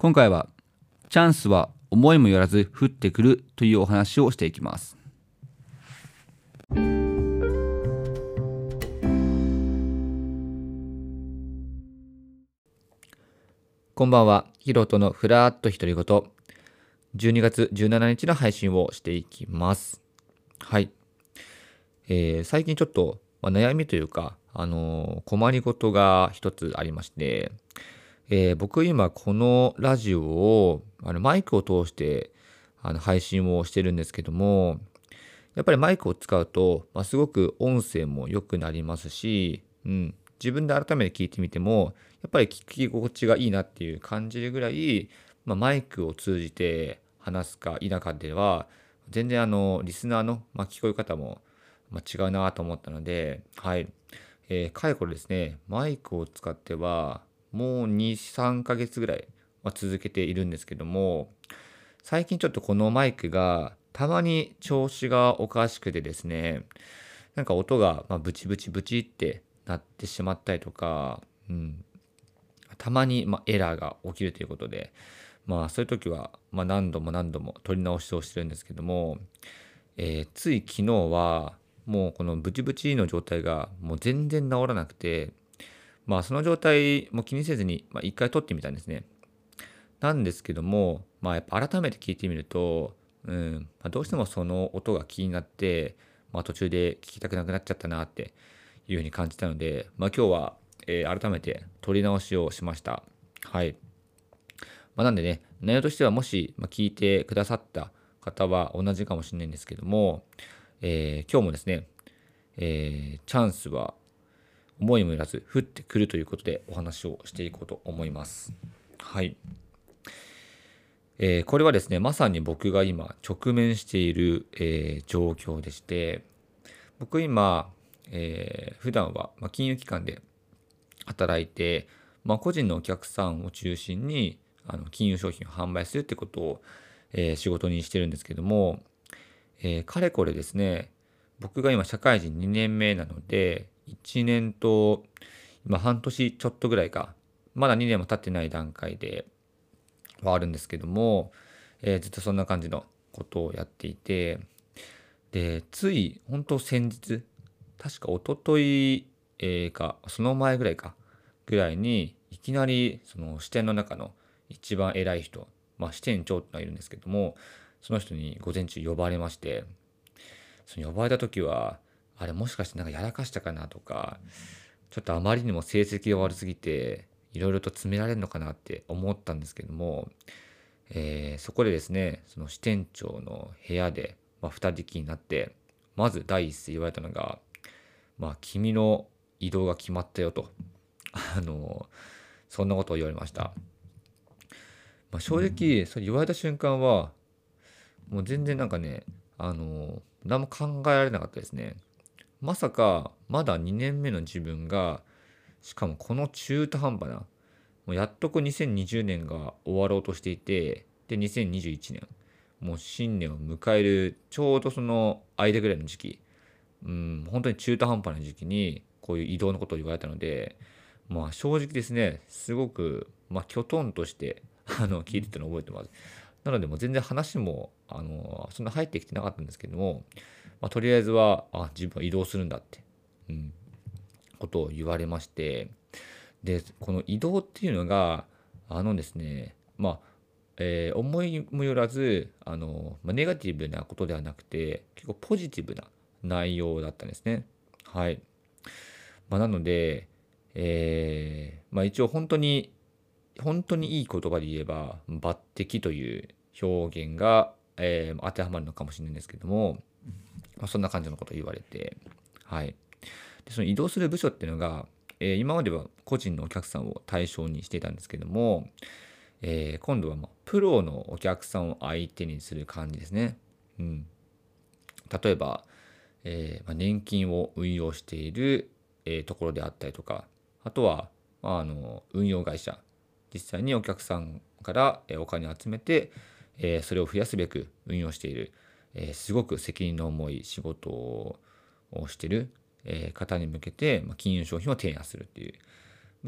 今回はチャンスは思いもよらず降ってくるというお話をしていきます。こんばんはヒロトのふらっと独り言12月17日の配信をしていきます。はい、えー、最近ちょっと、まあ、悩みというかあのー、困りごとが一つありましてえー、僕今このラジオをあのマイクを通してあの配信をしてるんですけどもやっぱりマイクを使うと、まあ、すごく音声も良くなりますし、うん、自分で改めて聞いてみてもやっぱり聞き心地がいいなっていう感じるぐらい、まあ、マイクを通じて話すか否かでは全然あのリスナーの、まあ、聞こえ方も、ま違うなと思ったのではい、えー、かれこれですねマイクを使ってはもう23ヶ月ぐらいは続けているんですけども最近ちょっとこのマイクがたまに調子がおかしくてですねなんか音がまブチブチブチってなってしまったりとか、うん、たまにまエラーが起きるということでまあそういう時はま何度も何度も取り直しをしてるんですけども、えー、つい昨日はもうこのブチブチの状態がもう全然治らなくてまあその状態も気にせずに、まあ、一回撮ってみたんですね。なんですけども、まあやっぱ改めて聞いてみると、うんまあ、どうしてもその音が気になって、まあ、途中で聞きたくなくなっちゃったなっていうふうに感じたので、まあ、今日は、えー、改めて撮り直しをしました。はい。まあ、なんでね、内容としてはもし、まあ、聞いてくださった方は同じかもしれないんですけども、えー、今日もですね、えー、チャンスは思いもよらず降ってくるということでお話をしていこうと思います。はい。えー、これはですね、まさに僕が今直面している、えー、状況でして、僕今、えー、普段は、まあ、金融機関で働いて、まあ、個人のお客さんを中心にあの金融商品を販売するってことを、えー、仕事にしてるんですけども、えー、かれこれですね、僕が今社会人2年目なので、1年と、今半年ちょっとぐらいか、まだ2年も経ってない段階ではあるんですけども、えー、ずっとそんな感じのことをやっていて、で、つい、本当先日、確か一昨日えー、か、その前ぐらいか、ぐらいに、いきなり、その支店の中の一番偉い人、まあ支店長ってのがいるんですけども、その人に午前中呼ばれまして、その呼ばれた時は、あれもしかしてなんかやらかしたかなとかちょっとあまりにも成績が悪すぎていろいろと詰められるのかなって思ったんですけども、えー、そこでですねその支店長の部屋で、まあ、2人きりになってまず第一声言われたのが「まあ君の移動が決まったよ」とあのそんなことを言われました。まあ、正直それ言われた瞬間はもう全然なんかねあの何も考えられなかったですね。まさかまだ2年目の自分がしかもこの中途半端なもうやっとこ2020年が終わろうとしていてで2021年もう新年を迎えるちょうどその間ぐらいの時期うん本当に中途半端な時期にこういう移動のことを言われたのでまあ正直ですねすごくまあきょとんとしてあの聞いてたのを覚えてます。なのでもう全然話もあのそんな入ってきてなかったんですけどもまあ、とりあえずはあ自分は移動するんだって、うん、ことを言われましてでこの移動っていうのがあのですねまあ、えー、思いもよらずあの、まあ、ネガティブなことではなくて結構ポジティブな内容だったんですね。はい。まあ、なので、えー、まあ、一応本当に本当にいい言葉で言えば抜擢という表現が、えー、当てはまるのかもしれないんですけども、まあ、そんな感じのことを言われて、はい。でその移動する部署っていうのが、えー、今までは個人のお客さんを対象にしていたんですけども、えー、今度はまプロのお客さんを相手にする感じですね。うん、例えば、えー、ま年金を運用している、えところであったりとかあとは、まあ、あの運用会社実際にお客さんからお金を集めて、えそれを増やすべく運用している、え、すごく責任の重い仕事をしてる、え、方に向けて、ま、金融商品を提案するっていう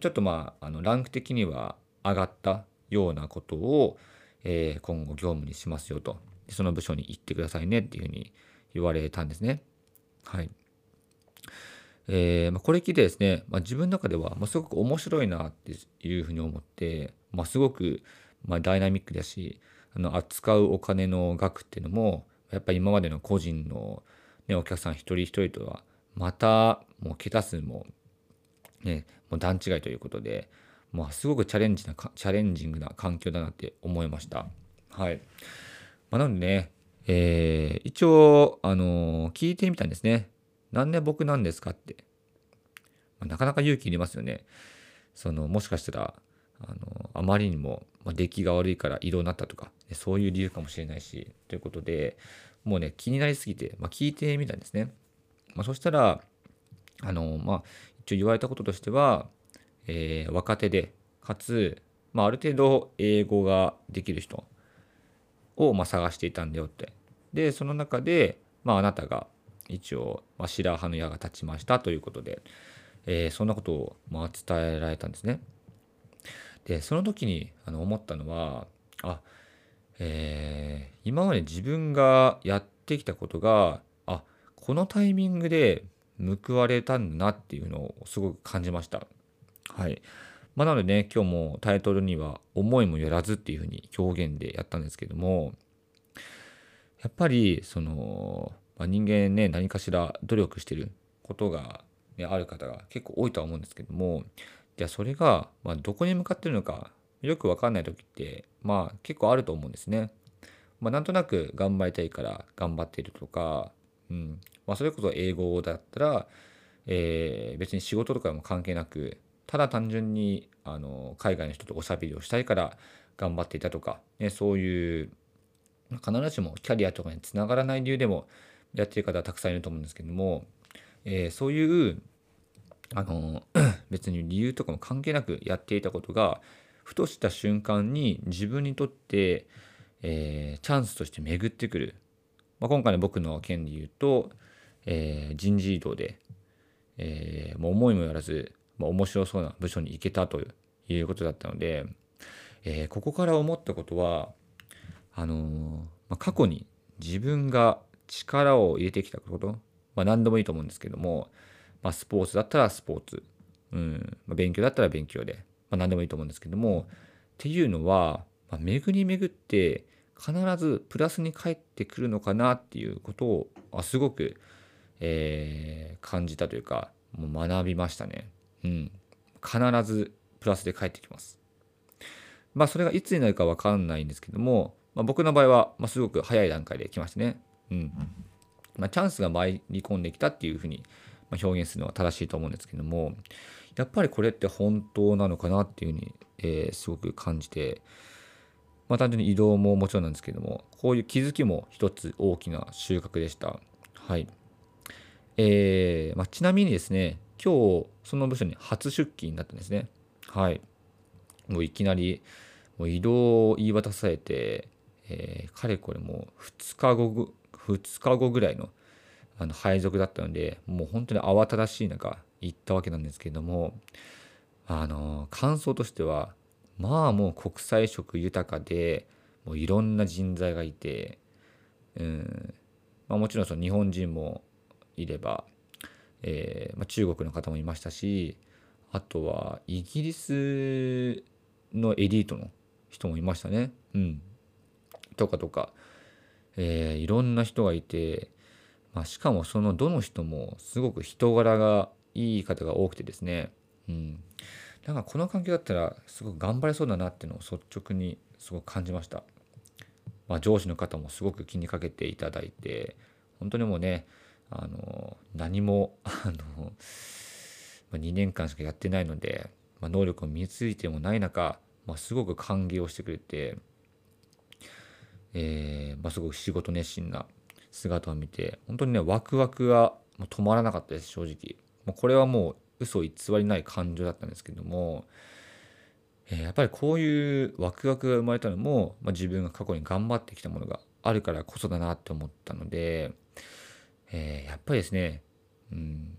ちょっとまああのランク的には上がった、ようなことを、え、今後業務にしますよとその部署に行ってくださいねっていうふうに言われたんですね。はい。えーまあ、これ聞いてですね、まあ、自分の中では、まあ、すごく面白いなっていうふうに思って、まあ、すごく、ま、ダイナミックだしあの扱うお金の額っていうのもやっぱり今までの個人の、ね、お客さん一人一人とはまたもう桁数も,、ね、もう段違いということで、まあ、すごくチャレンジなチャレンジングな環境だなって思いました。はい。まあ、なのでね、えー、一応、あのー、聞いてみたんですね。なんで僕なんですかって。まあ、なかなか勇気いりますよね。その、もしかしたら、あのあまりにも、ま出来が悪いから異動になったとか、そういう理由かもしれないし、ということで、もうね、気になりすぎて、まあ、聞いてみたんですね。まあ、そしたら、あの、まあ、一応言われたこととしては、えー、若手で、かつ、まあ、ある程度英語ができる人を、まあ、探していたんだよって。で、その中で、まあ、あなたが一応、まあ、白羽の矢が立ちましたということで、えー、そんなことを、まあ、伝えられたんですね。で、その時にあの思ったのは、あ、えー、今まで自分がやってきたことが、あ、このタイミングで報われたんだなっていうのをすごく感じました。はい。まあ、なのでね、今日もタイトルには思いもよらずっていうふうに表現でやったんですけども、やっぱりその、まあ、人間ね、何かしら努力してることが、ね、ある方が結構多いとは思うんですけども、じゃあそれが、ま、どこに向かってるのかよくわかんない時って、まあ結構あると思うんですね。まあ、なんとなく頑張りたいから頑張っているとか、うんまあ、それこそ英語だったら、えー、別に仕事とかも関係なくただ単純にあの海外の人とおしゃべりをしたいから頑張っていたとか、ね、そういう必ずしもキャリアとかにつながらない理由でもやってる方はたくさんいると思うんですけども、えー、そういうあの 別に理由とかも関係なくやっていたことがふとした瞬間に自分にとって、えー、チャンスとして巡ってくる、まあ、今回の僕の件で言うと、えー、人事異動で、えー、もう思いもよらずまあ、面白そうな部署に行けたということだったので、えー、ここから思ったことはあのー、まあ、過去に自分が力を入れてきたこと、まあ、何でもいいと思うんですけども、まあ、スポーツだったらスポーツ、うんまあ、勉強だったら勉強で、まあ、何でもいいと思うんですけどもっていうのは、まあ、巡り巡って必ずプラスに返ってくるのかなっていうことをあすごく、えー、感じたというかもう学びましたね。うん、必ずプラスで返ってきます。まあそれがいつになるか分かんないんですけども、まあ、僕の場合は、まあ、すごく早い段階で来ましたね。うんまあ、チャンスが舞い込んできたっていうふうに表現するのは正しいと思うんですけどもやっぱりこれって本当なのかなっていうふうに、えー、すごく感じて、まあ、単純に移動ももちろんなんですけどもこういう気づきも一つ大きな収穫でした。はいえーまあ、ちなみにですね今日その部署に初出勤になったんですね。はい。もういきなりもう移動を言い渡されて、えー、かれこれもう2日後2日後ぐらいのあの配属だったのでもう本当に慌ただしい中行ったわけなんですけれどもあの感想としてはまあもう国際色豊かでもういろんな人材がいて、うんまあ、もちろんその日本人もいればえー、まあ、中国の方もいましたしあとはイギリスのエリートの人もいましたね。うん、とかとか、えー、いろんな人がいて、まあ、しかもそのどの人もすごく人柄がいい方が多くてですね、うん、だからこの環境だったらすごく頑張れそうだなっていうのを率直にすごく感じました。まあ、上司の方もすごく気にかけていただいて本当にもうねあの何もあの、ま2年間しかやってないので、まあ、能力を身についてもない中、まあ、すごく歓迎をしてくれて、えーまあ、すごく仕事熱心な姿を見て本当にねワクワクが止まらなかったです正直。もうこれはもう嘘偽りない感情だったんですけども、えー、やっぱりこういうワクワクが生まれたのも、まあ、自分が過去に頑張ってきたものがあるからこそだなって思ったので、えー、やっぱりですね、うん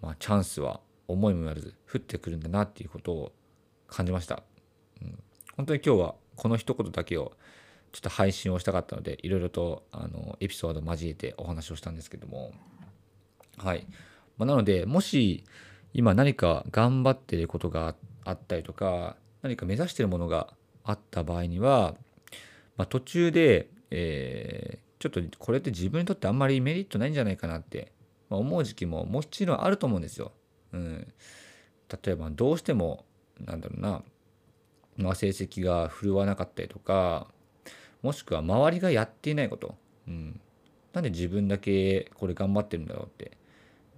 まあ、チャンスは思いもよらず降ってくるんだなっていうことを感じました。うん、本当に今日はこの一言だけをちょっと配信をしたかったのでいろいろとあのエピソード交えてお話をしたんですけども。はい、まあ、なのでもし今何か頑張っていることがあったりとか何か目指しているものがあった場合には、まあ、途中で、えー、ちょっとこれって自分にとってあんまりメリットないんじゃないかなって思う時期ももちろんあると思うんですよ。うん、例えばどうしてもなんだろうな、まあ、成績が振るわなかったりとかもしくは周りがやっていないこと、うん、なんで自分だけこれ頑張ってるんだろうって。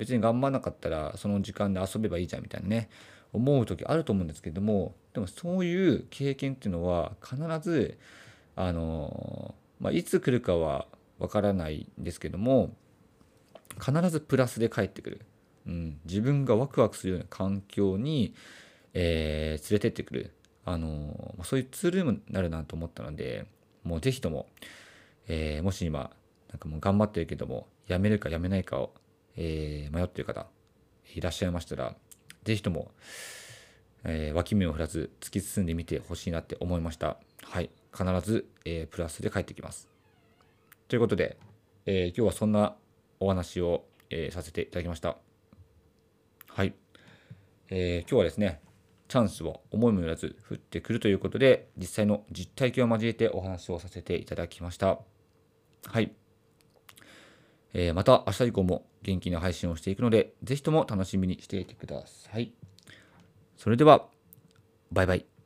別に頑張らなかったらその時間で遊べばいいじゃんみたいなね。思う時あると思うんですけども。でもそういう経験っていうのは必ずあの、まあ、いつ来るかはわからないんですけども必ずプラスで返ってくる、うん、自分がワクワクするような環境に、えー、連れてってくる。あのそういうツールにもなるなと思ったのでもう是非とも、えー、もし今なんかもう頑張ってるけどもやめるかやめないかを、えー、迷ってる方いらっしゃいましたら是非とも、えー、脇目を振らず突き進んでみてほしいなって思いました。はい。必ず、えー、プラスで帰ってきます。ということで、えー、今日はそんなお話を、えー、させていただきました。はい。えー、今日はですね、チャンスは思いもよらず降ってくるということで、実際の実体験を交えてお話をさせていただきました。はい。えー、また明日以降も元気な配信をしていくので、ぜひとも楽しみにしていてください。それでは、バイバイ。